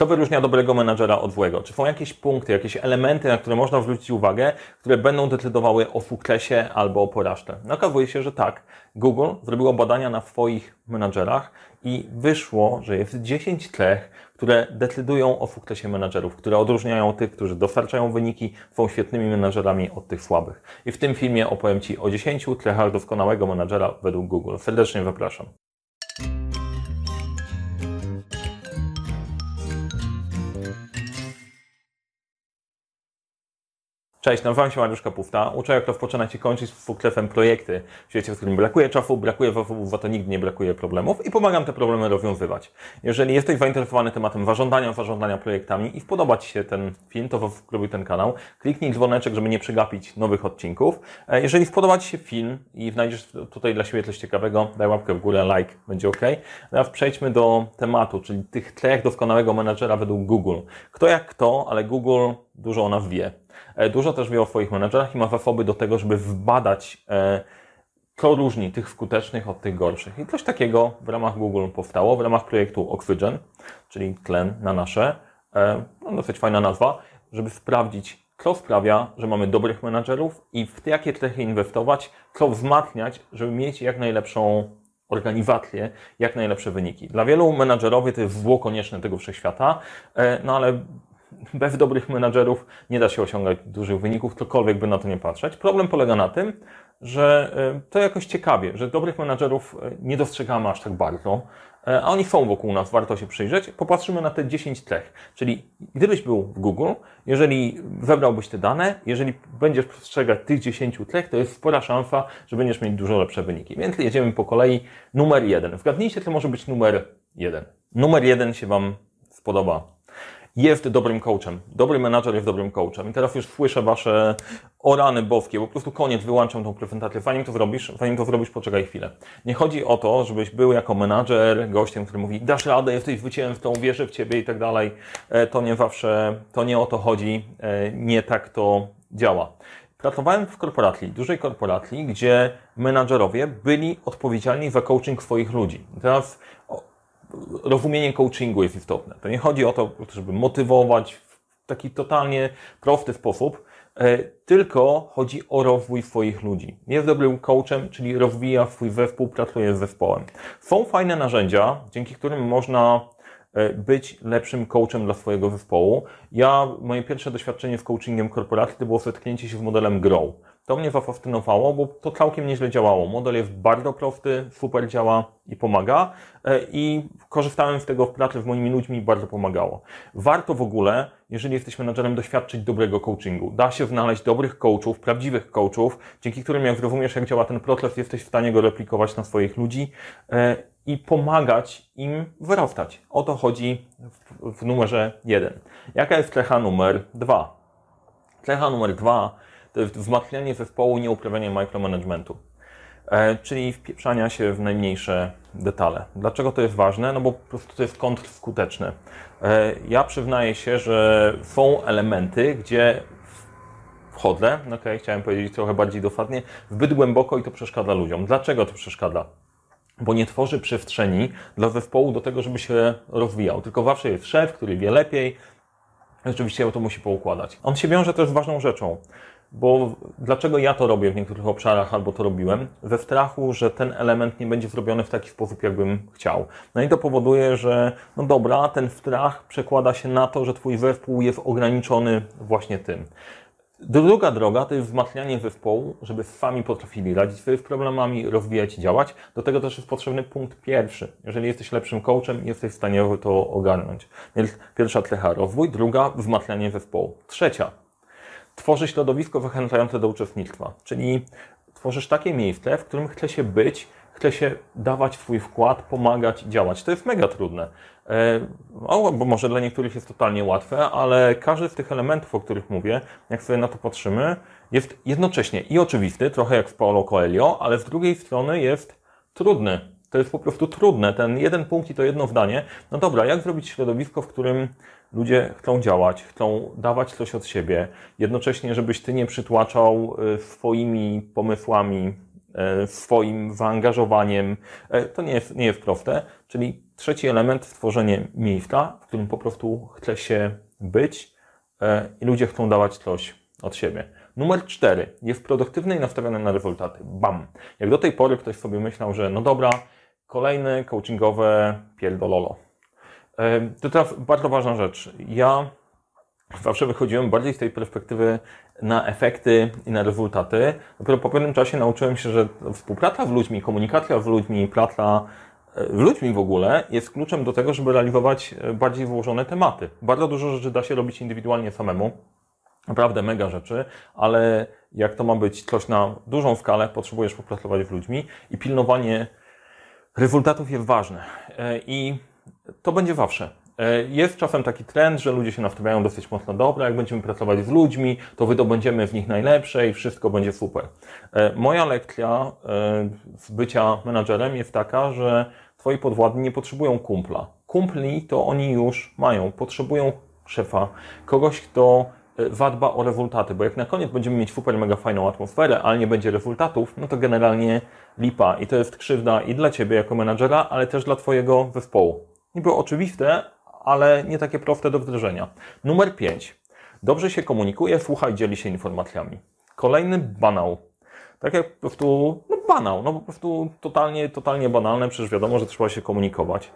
Co wyróżnia dobrego menadżera od złego? Czy są jakieś punkty, jakieś elementy, na które można zwrócić uwagę, które będą decydowały o sukcesie albo o porażce? No okazuje się, że tak. Google zrobiło badania na swoich menadżerach i wyszło, że jest 10 cech, które decydują o sukcesie menadżerów, które odróżniają tych, którzy dostarczają wyniki, są świetnymi menadżerami od tych słabych. I w tym filmie opowiem Ci o 10 cechach doskonałego menadżera według Google. Serdecznie zapraszam. Cześć, nazywam się Mariusz Kapufta. Uczę, jak rozpoczynać i kończyć z sukcesem projekty w świecie, w którym brakuje czasu, brakuje zasobów, za to nigdy nie brakuje problemów i pomagam te problemy rozwiązywać. Jeżeli jesteś zainteresowany tematem zarządzania, zarządzania projektami i spodoba Ci się ten film, to subskrybuj ten kanał. Kliknij dzwoneczek, żeby nie przegapić nowych odcinków. E, jeżeli spodoba Ci się film i znajdziesz tutaj dla siebie coś ciekawego, daj łapkę w górę, like, będzie ok. Teraz przejdźmy do tematu, czyli tych trzech doskonałego menadżera według Google. Kto jak kto, ale Google dużo o nas wie. E, dużo też wie o swoich menedżerach i ma zasoby do tego, żeby wbadać, e, co różni tych skutecznych od tych gorszych. I coś takiego w ramach Google powstało, w ramach projektu Oxygen, czyli tlen na nasze, e, no dosyć fajna nazwa, żeby sprawdzić, co sprawia, że mamy dobrych menedżerów i w jakie cechy inwestować, co wzmacniać, żeby mieć jak najlepszą organizację, jak najlepsze wyniki. Dla wielu menadżerowie to jest zło konieczne tego wszechświata, no ale bez dobrych menadżerów nie da się osiągać dużych wyników, cokolwiek by na to nie patrzeć. Problem polega na tym, że e, to jakoś ciekawie, że dobrych menadżerów e, nie dostrzegamy aż tak bardzo, e, a oni są wokół nas, warto się przyjrzeć. Popatrzymy na te 10 cech. Czyli gdybyś był w Google, jeżeli wybrałbyś te dane, jeżeli będziesz przestrzegać tych 10 cech, to jest spora szansa, że będziesz mieć dużo lepsze wyniki. Więc jedziemy po kolei. Numer jeden. Wgadnijcie, co może być numer jeden. Numer jeden się Wam spodoba jest dobrym coachem. Dobry menadżer jest dobrym coachem. I teraz już słyszę wasze orany bowkie, po prostu koniec, wyłączam tą prezentację. Zanim to zrobisz, zanim to zrobisz, poczekaj chwilę. Nie chodzi o to, żebyś był jako menadżer gościem, który mówi, dasz radę, jesteś zwycięzcą, wierzę w ciebie i tak dalej. E, to nie zawsze, to nie o to chodzi, e, nie tak to działa. Pracowałem w korporacji, dużej korporacji, gdzie menadżerowie byli odpowiedzialni za coaching swoich ludzi. Teraz rozumienie coachingu jest istotne. To nie chodzi o to, żeby motywować w taki totalnie prosty sposób, e, tylko chodzi o rozwój swoich ludzi. Jest dobrym coachem, czyli rozwija swój zespół, pracuje z zespołem. Są fajne narzędzia, dzięki którym można e, być lepszym coachem dla swojego zespołu. Ja, moje pierwsze doświadczenie z coachingiem korporacji to było zetknięcie się z modelem Grow. To mnie zafascynowało, bo to całkiem nieźle działało. Model jest bardzo prosty, super działa i pomaga e, i korzystałem z tego w pracy z moimi ludźmi bardzo pomagało. Warto w ogóle, jeżeli jesteś menadżerem, doświadczyć dobrego coachingu. Da się znaleźć dobrych coachów, prawdziwych coachów, dzięki którym jak zrozumiesz, jak działa ten proces, jesteś w stanie go replikować na swoich ludzi e, i pomagać im wyrastać. O to chodzi w, w numerze jeden. Jaka jest cecha numer dwa? Cecha numer dwa to jest wzmacnianie zespołu, nie uprawianie micromanagementu. E, czyli wpieprzania się w najmniejsze detale. Dlaczego to jest ważne? No bo po prostu to jest kontrskuteczne. E, ja przyznaję się, że są elementy, gdzie wchodzę, no okay, chciałem powiedzieć trochę bardziej dosadnie, zbyt głęboko i to przeszkadza ludziom. Dlaczego to przeszkadza? Bo nie tworzy przestrzeni dla zespołu do tego, żeby się rozwijał. Tylko zawsze jest szef, który wie lepiej, Rzeczywiście to musi poukładać. On się wiąże też z ważną rzeczą. Bo dlaczego ja to robię w niektórych obszarach, albo to robiłem? We strachu, że ten element nie będzie zrobiony w taki sposób, jakbym chciał. No i to powoduje, że no dobra, ten strach przekłada się na to, że Twój zespół jest ograniczony właśnie tym. Druga droga to jest wzmacnianie zespołu, żeby sami potrafili radzić sobie z problemami, rozwijać i działać. Do tego też jest potrzebny punkt pierwszy. Jeżeli jesteś lepszym coachem, jesteś w stanie to ogarnąć. Więc pierwsza cecha rozwój, druga wzmacnianie zespołu. Trzecia tworzy środowisko zachęcające do uczestnictwa. Czyli tworzysz takie miejsce, w którym chce się być, chce się dawać swój wkład, pomagać, działać. To jest mega trudne. E, o, bo może dla niektórych jest totalnie łatwe, ale każdy z tych elementów, o których mówię, jak sobie na to patrzymy, jest jednocześnie i oczywisty, trochę jak w Paulo Coelho, ale z drugiej strony jest trudny. To jest po prostu trudne. Ten jeden punkt i to jedno zdanie. No dobra, jak zrobić środowisko, w którym ludzie chcą działać, chcą dawać coś od siebie, jednocześnie, żebyś ty nie przytłaczał e, swoimi pomysłami, e, swoim zaangażowaniem. E, to nie jest, nie jest proste, czyli trzeci element, stworzenie miejsca, w którym po prostu chce się być i ludzie chcą dawać coś od siebie. Numer cztery. Jest produktywny i nastawiony na rezultaty. Bam. Jak do tej pory ktoś sobie myślał, że no dobra, kolejny coachingowe pierdololo. E, to teraz bardzo ważna rzecz. Ja zawsze wychodziłem bardziej z tej perspektywy na efekty i na rezultaty. Dopiero po pewnym czasie nauczyłem się, że współpraca z ludźmi, komunikacja z ludźmi, praca e, z ludźmi w ogóle jest kluczem do tego, żeby realizować e, bardziej złożone tematy. Bardzo dużo rzeczy da się robić indywidualnie samemu. Naprawdę mega rzeczy, ale jak to ma być coś na dużą skalę, potrzebujesz popracować z ludźmi i pilnowanie rezultatów jest ważne. E, I to będzie zawsze. E, jest czasem taki trend, że ludzie się nastawiają dosyć mocno dobra, jak będziemy pracować z ludźmi, to wydobędziemy w nich najlepsze i wszystko będzie super. E, moja lekcja z bycia menadżerem jest taka, że twoi podwładni nie potrzebują kumpla. Kumpli to oni już mają, potrzebują szefa, kogoś, kto zadba o rezultaty, bo jak na koniec będziemy mieć super mega fajną atmosferę, ale nie będzie rezultatów, no to generalnie lipa i to jest krzywda i dla Ciebie jako menadżera, ale też dla Twojego zespołu. Niby oczywiste, ale nie takie proste do wdrożenia. Numer 5. Dobrze się komunikuje, słucha i dzieli się informacjami. Kolejny banał. Tak jak po prostu, no banał, no po prostu totalnie, totalnie banalne, przecież wiadomo, że trzeba się komunikować.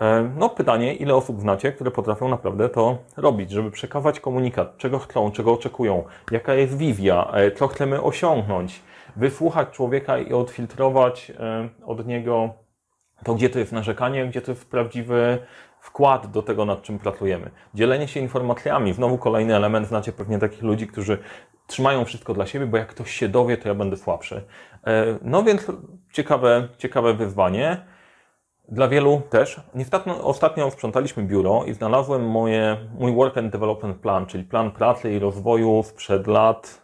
E, no pytanie, ile osób znacie, które potrafią naprawdę to robić, żeby przekazać komunikat, czego chcą, czego oczekują, jaka jest wizja, e, co chcemy osiągnąć, wysłuchać człowieka i odfiltrować e, od niego to, gdzie to jest narzekanie, gdzie to jest prawdziwy wkład do tego, nad czym pracujemy. Dzielenie się informacjami, znowu kolejny element, znacie pewnie takich ludzi, którzy trzymają wszystko dla siebie, bo jak ktoś się dowie, to ja będę słabszy. No więc ciekawe, ciekawe wyzwanie. Dla wielu też. Ostatnio, ostatnio sprzątaliśmy biuro i znalazłem moje, mój Work and Development Plan, czyli plan pracy i rozwoju sprzed lat,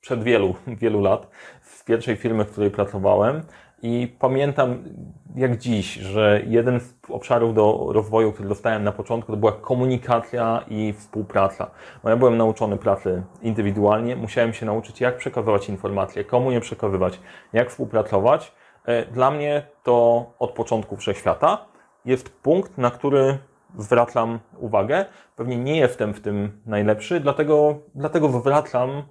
przed wielu, wielu lat, z pierwszej firmy, w której pracowałem. I pamiętam jak dziś, że jeden z obszarów do rozwoju, który dostałem na początku, to była komunikacja i współpraca. No ja byłem nauczony pracy indywidualnie, musiałem się nauczyć, jak przekazywać informacje, komu nie przekazywać, jak współpracować. E, dla mnie to od początku wszechświata jest punkt, na który zwracam uwagę. Pewnie nie jestem w tym najlepszy, dlatego, dlatego zwracam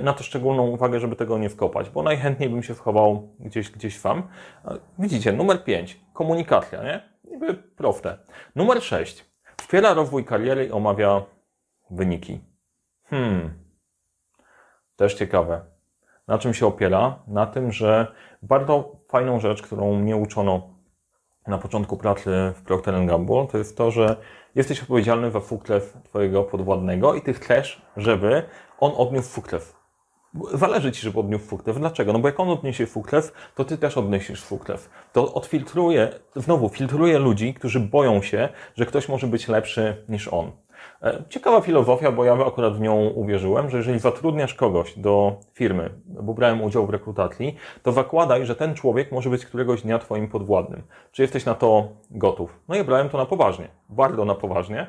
na to szczególną uwagę, żeby tego nie wkopać, bo najchętniej bym się schował gdzieś, gdzieś sam. E, widzicie, numer 5, komunikacja, nie? Niby proste. Numer 6, wspiera rozwój kariery i omawia wyniki. Hmm, też ciekawe. Na czym się opiera? Na tym, że bardzo fajną rzecz, którą mnie uczono na początku pracy w Procter Gamble, to jest to, że jesteś odpowiedzialny za sukces Twojego podwładnego i Ty chcesz, żeby on odniósł sukces. Zależy Ci, żeby odniósł sukces. Dlaczego? No bo jak on odniesie sukces, to Ty też odniesiesz sukces. To odfiltruje, znowu filtruje ludzi, którzy boją się, że ktoś może być lepszy niż on. E, ciekawa filozofia, bo ja akurat w nią uwierzyłem, że jeżeli zatrudniasz kogoś do firmy, bo brałem udział w rekrutacji, to zakładaj, że ten człowiek może być któregoś dnia Twoim podwładnym. Czy jesteś na to gotów? No i brałem to na poważnie, bardzo na poważnie.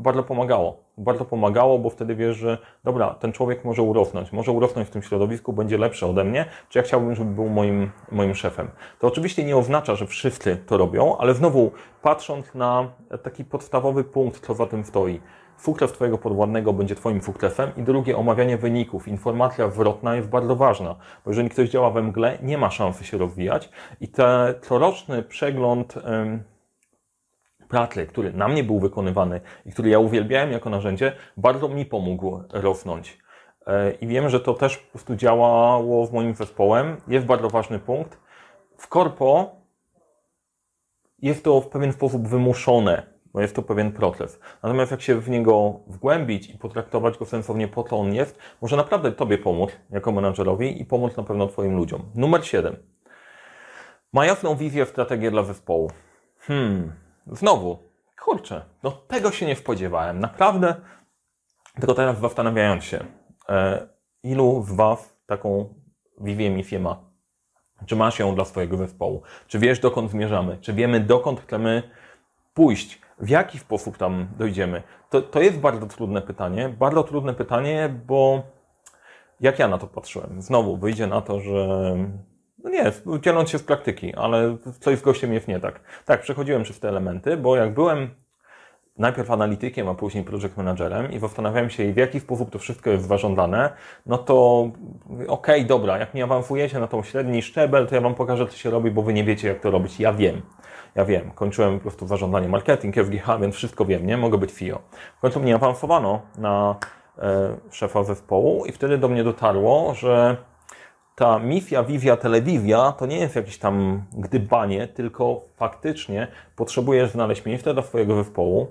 Bardzo pomagało. Bardzo pomagało, bo wtedy wiesz, że dobra, ten człowiek może urosnąć, może urosnąć w tym środowisku, będzie lepszy ode mnie, czy ja chciałbym, żeby był moim, moim szefem. To oczywiście nie oznacza, że wszyscy to robią, ale znowu patrząc na taki podstawowy punkt, co za tym stoi. Sukces Twojego podwładnego będzie Twoim sukcesem i drugie, omawianie wyników. Informacja zwrotna jest bardzo ważna, bo jeżeli ktoś działa we mgle, nie ma szansy się rozwijać i ten coroczny przegląd pracy, który na mnie był wykonywany i który ja uwielbiałem jako narzędzie, bardzo mi pomógł rosnąć. E, I wiem, że to też po prostu działało w moim zespołem. Jest bardzo ważny punkt. W korpo jest to w pewien sposób wymuszone, bo jest to pewien proces. Natomiast jak się w niego wgłębić i potraktować go sensownie po co on jest, może naprawdę Tobie pomóc jako menadżerowi i pomóc na pewno Twoim ludziom. Numer 7. Ma jasną wizję, strategię dla zespołu. Hmm, Znowu, kurczę, no tego się nie spodziewałem. Naprawdę, tylko teraz zastanawiając się, e, ilu z Was taką wizję misję ma? Czy masz ją dla swojego zespołu? Czy wiesz, dokąd zmierzamy? Czy wiemy, dokąd chcemy pójść? W jaki sposób tam dojdziemy? To, to jest bardzo trudne pytanie. Bardzo trudne pytanie, bo jak ja na to patrzyłem? Znowu wyjdzie na to, że No nie, dzieląc się z praktyki, ale coś z gościem jest nie tak. Tak, przechodziłem przez te elementy, bo jak byłem najpierw analitykiem, a później project managerem i zastanawiałem się, w jaki sposób to wszystko jest zarządzane, no to okej, okay, dobra, jak nie awansujecie na tą średni szczebel, to ja Wam pokażę, co się robi, bo Wy nie wiecie, jak to robić. Ja wiem. Ja wiem. Kończyłem po prostu zarządzanie marketing, FGH, więc wszystko wiem, nie? Mogę być FIO. W końcu mnie awansowano na e, szefa zespołu i wtedy do mnie dotarło, że ta misja, wizja, telewizja to nie jest jakieś tam gdybanie, tylko faktycznie potrzebujesz znaleźć miejsce dla swojego zespołu,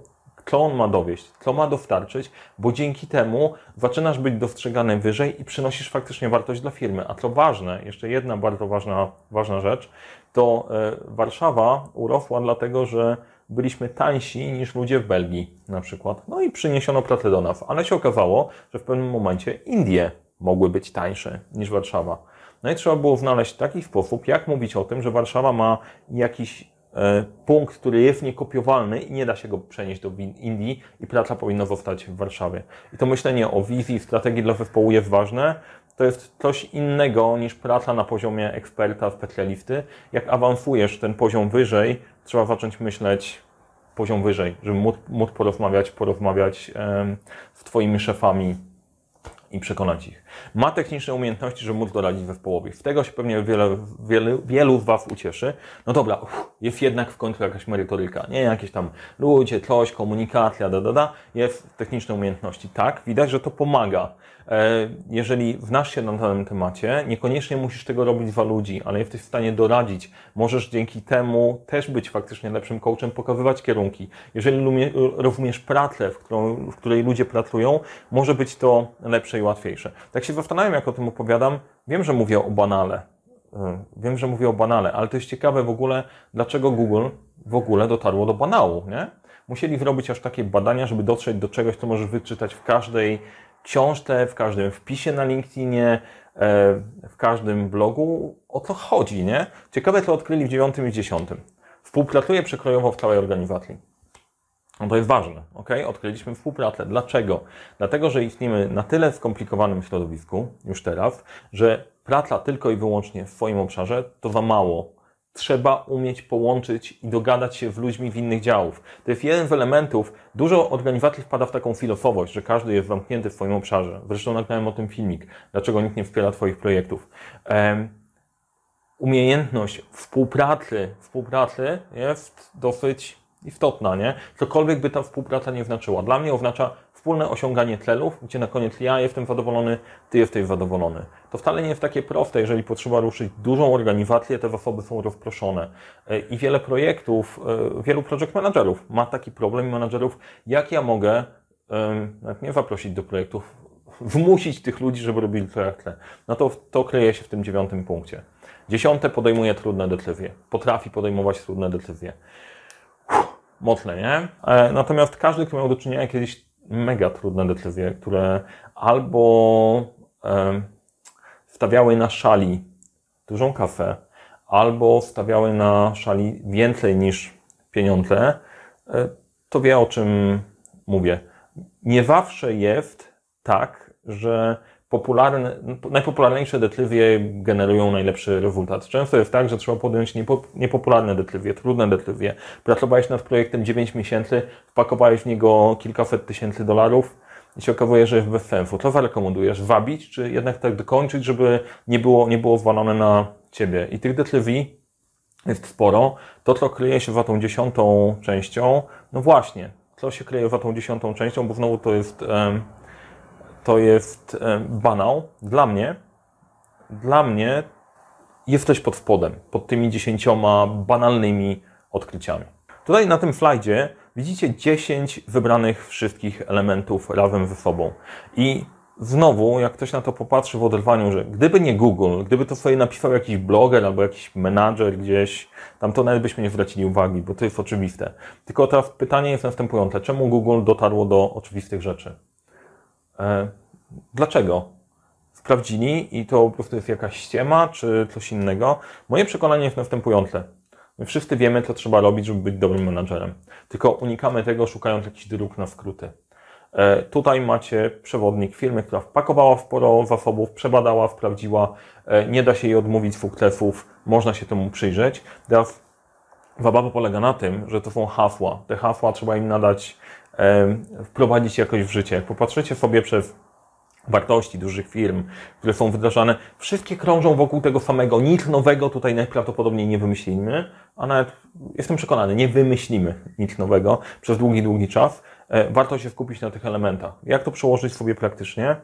co on ma dowieść, co ma dostarczyć, bo dzięki temu zaczynasz być dostrzegany wyżej i przynosisz faktycznie wartość dla firmy. A co ważne, jeszcze jedna bardzo ważna, ważna rzecz, to e, Warszawa urosła dlatego, że byliśmy tańsi niż ludzie w Belgii na przykład. No i przyniesiono pracę do nas, ale się okazało, że w pewnym momencie Indie mogły być tańsze niż Warszawa. No i trzeba było znaleźć taki sposób, jak mówić o tym, że Warszawa ma jakiś e, punkt, który jest niekopiowalny i nie da się go przenieść do Indii i praca powinna zostać w Warszawie. I to myślenie o wizji, strategii dla zespołu jest ważne. To jest coś innego niż praca na poziomie eksperta, specjalisty. Jak awansujesz ten poziom wyżej, trzeba zacząć myśleć poziom wyżej, żeby móc, móc porozmawiać, porozmawiać z Twoimi szefami, i przekonać ich. Ma techniczne umiejętności, żeby móc doradzić zespołowi. Z tego się pewnie wiele, wiele, wielu z Was ucieszy. No dobra, uff, jest jednak w końcu jakaś merytoryka, nie jakieś tam ludzie, coś, komunikacja, da, da, da. Jest techniczne umiejętności. Tak, widać, że to pomaga. E, jeżeli wnasz się na danym temacie, niekoniecznie musisz tego robić dla ludzi, ale jesteś w stanie doradzić. Możesz dzięki temu też być faktycznie lepszym coachem, pokazywać kierunki. Jeżeli rozumiesz pracę, w, którą, w której ludzie pracują, może być to lepsze i łatwiejsze. Tak się zastanawiam, jak o tym opowiadam. Wiem, że mówię o banale. E, wiem, że mówię o banale, ale to jest ciekawe w ogóle, dlaczego Google w ogóle dotarło do banału, nie? Musieli zrobić aż takie badania, żeby dotrzeć do czegoś, co możesz wyczytać w każdej książce, w każdym wpisie na LinkedInie, e, w każdym blogu. O co chodzi, nie? Ciekawe, co odkryli w 9 i 10. Współpracuje przekrojowo w całej organizacji. No to jest ważne, ok? Odkryliśmy współpracę. Dlaczego? Dlatego, że istniemy na tyle skomplikowanym środowisku już teraz, że praca tylko i wyłącznie w swoim obszarze to za mało trzeba umieć połączyć i dogadać się z ludźmi w innych działów. To jest jeden z elementów. Dużo organizacji wpada w taką filozofowość, że każdy jest zamknięty w swoim obszarze. Zresztą nagrałem o tym filmik. Dlaczego nikt nie wspiera Twoich projektów. Um, umiejętność współpracy, współpracy jest dosyć istotna, nie? Cokolwiek by ta współpraca nie znaczyła. Dla mnie oznacza wspólne osiąganie celów, gdzie na koniec ja jestem zadowolony, ty jesteś zadowolony. To wcale nie jest takie proste, jeżeli potrzeba ruszyć dużą organizację, te zasoby są rozproszone. E, I wiele projektów, e, wielu project managerów ma taki problem i managerów, jak ja mogę nawet nie zaprosić do projektów, wmusić tych ludzi, żeby robili to jak chcę. No to, to kryje się w tym dziewiątym punkcie. Dziesiąte podejmuje trudne decyzje. Potrafi podejmować trudne decyzje. mocne, nie? E, natomiast każdy, kto miał do czynienia kiedyś mega trudne decyzje, które albo stawiały na szali dużą kafę, albo stawiały na szali więcej niż pieniądze, e, to wie o czym mówię. Nie zawsze jest tak, że popularne, najpopularniejsze decyzje generują najlepszy rezultat. Często jest tak, że trzeba podjąć niepo, niepopularne decyzje, trudne decyzje. Pracowałeś nad projektem 9 miesięcy, wpakowałeś w niego kilkaset tysięcy dolarów i się okazuje, że jest bez sensu. Co zarekomendujesz? Wabić, czy jednak tak dokończyć, żeby nie było, nie było zwalone na ciebie? I tych decyzji jest sporo. To, co kryje się za tą dziesiątą częścią, no właśnie, co się kryje za tą dziesiątą częścią, bo znowu to jest... Um, to jest e, banał. Dla mnie, dla mnie jesteś pod spodem, pod tymi dziesięcioma banalnymi odkryciami. Tutaj na tym slajdzie widzicie 10 wybranych wszystkich elementów razem ze sobą. I znowu, jak ktoś na to popatrzy w oderwaniu, że gdyby nie Google, gdyby to sobie napisał jakiś bloger albo jakiś menadżer gdzieś, tam to nawet byśmy nie zwracili uwagi, bo to jest oczywiste. Tylko teraz pytanie jest następujące. Czemu Google dotarło do oczywistych rzeczy? E, dlaczego? Sprawdzili i to po prostu jest jakaś ściema, czy coś innego? Moje przekonanie jest następujące. My wszyscy wiemy, co trzeba robić, żeby być dobrym menadżerem. Tylko unikamy tego, szukając jakichś dróg na skróty. E, tutaj macie przewodnik firmy, która wpakowała w sporo zasobów, przebadała, sprawdziła, e, nie da się jej odmówić fuklefów, można się temu przyjrzeć. Teraz zabawa polega na tym, że to są hasła. Te hasła trzeba im nadać, wprowadzić jakoś w życie. Jak popatrzycie sobie przez wartości dużych firm, które są wdrażane, wszystkie krążą wokół tego samego. Nic nowego tutaj najprawdopodobniej nie wymyślimy, a nawet jestem przekonany, nie wymyślimy nic nowego przez długi, długi czas. E, warto się skupić na tych elementach. Jak to przełożyć sobie praktycznie?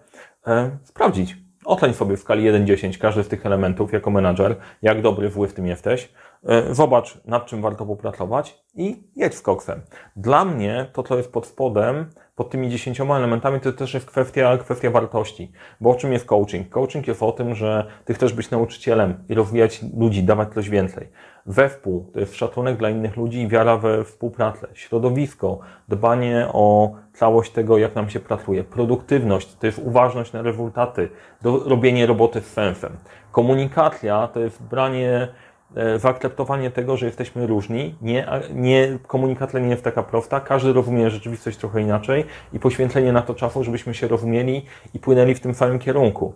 E, sprawdzić. Otleń sobie w skali 1-10 każdy z tych elementów jako menadżer, jak dobry w tym jesteś. E, zobacz, nad czym warto popracować i jedź z koksem. Dla mnie to, co jest pod spodem, pod tymi dziesięcioma elementami, to też jest kwestia, kwestia wartości. Bo o czym jest coaching? Coaching jest o tym, że ty chcesz być nauczycielem i rozwijać ludzi, dawać coś więcej. Wespół to jest szacunek dla innych ludzi i wiara we współpracę. Środowisko, dbanie o całość tego, jak nam się pracuje. Produktywność to jest uważność na rezultaty, robienie roboty z sensem. Komunikacja to jest branie E, zaakceptowanie tego, że jesteśmy różni. Nie, nie, komunikacja nie jest taka prosta. Każdy rozumie rzeczywistość trochę inaczej i poświęcenie na to czasu, żebyśmy się rozumieli i płynęli w tym samym kierunku.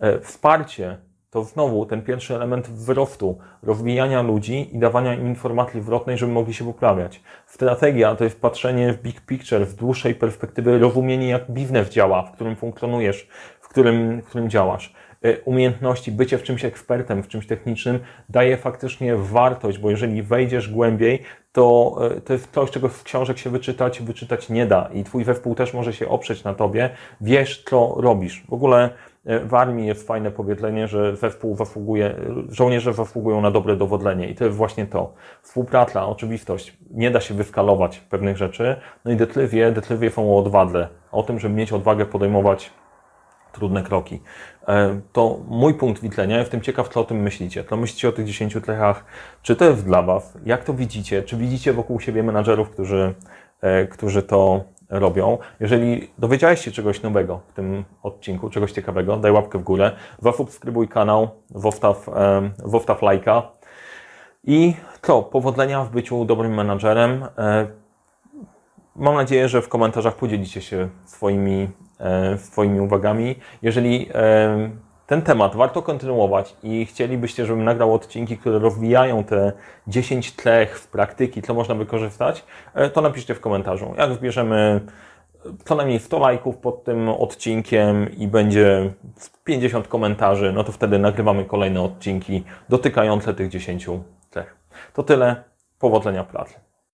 E, wsparcie to znowu ten pierwszy element wzrostu, rozwijania ludzi i dawania im informacji zwrotnej, żeby mogli się poprawiać. Strategia to jest patrzenie w big picture, w dłuższej perspektywy, rozumienie jak biznes działa, w którym funkcjonujesz, w którym, w którym działasz. E, umiejętności, bycie w czymś ekspertem, w czymś technicznym daje faktycznie wartość, bo jeżeli wejdziesz głębiej, to, e, to jest coś, czego z książek się wyczytać, wyczytać nie da i twój zespół też może się oprzeć na tobie, wiesz, co robisz. W ogóle e, w armii jest fajne powiedzenie, że zespół zasługuje, żołnierze zasługują na dobre dowodzenie i to jest właśnie to. Współpraca, oczywistość, nie da się wyskalować pewnych rzeczy, no i detliwie, detliwie są o odwadze, o tym, żeby mieć odwagę podejmować trudne kroki. E, to mój punkt widzenia. Jestem ciekaw, co o tym myślicie. Co myślicie o tych 10 cechach? Czy to jest dla Was? Jak to widzicie? Czy widzicie wokół siebie menadżerów, którzy, e, którzy to robią? Jeżeli dowiedziałeś się czegoś nowego w tym odcinku, czegoś ciekawego, daj łapkę w górę, zasubskrybuj kanał, zostaw, e, zostaw lajka. I co? Powodzenia w byciu dobrym menadżerem. Mam nadzieję, że w komentarzach podzielicie się swoimi E, swoimi uwagami. Jeżeli e, ten temat warto kontynuować i chcielibyście, żebym nagrał odcinki, które rozwijają te 10 tlech w praktyki, co można wykorzystać, e, to napiszcie w komentarzu. Jak wybierzemy co najmniej 100 lajków pod tym odcinkiem i będzie 50 komentarzy, no to wtedy nagrywamy kolejne odcinki dotykające tych 10 cech. To tyle. Powodzenia w pracy.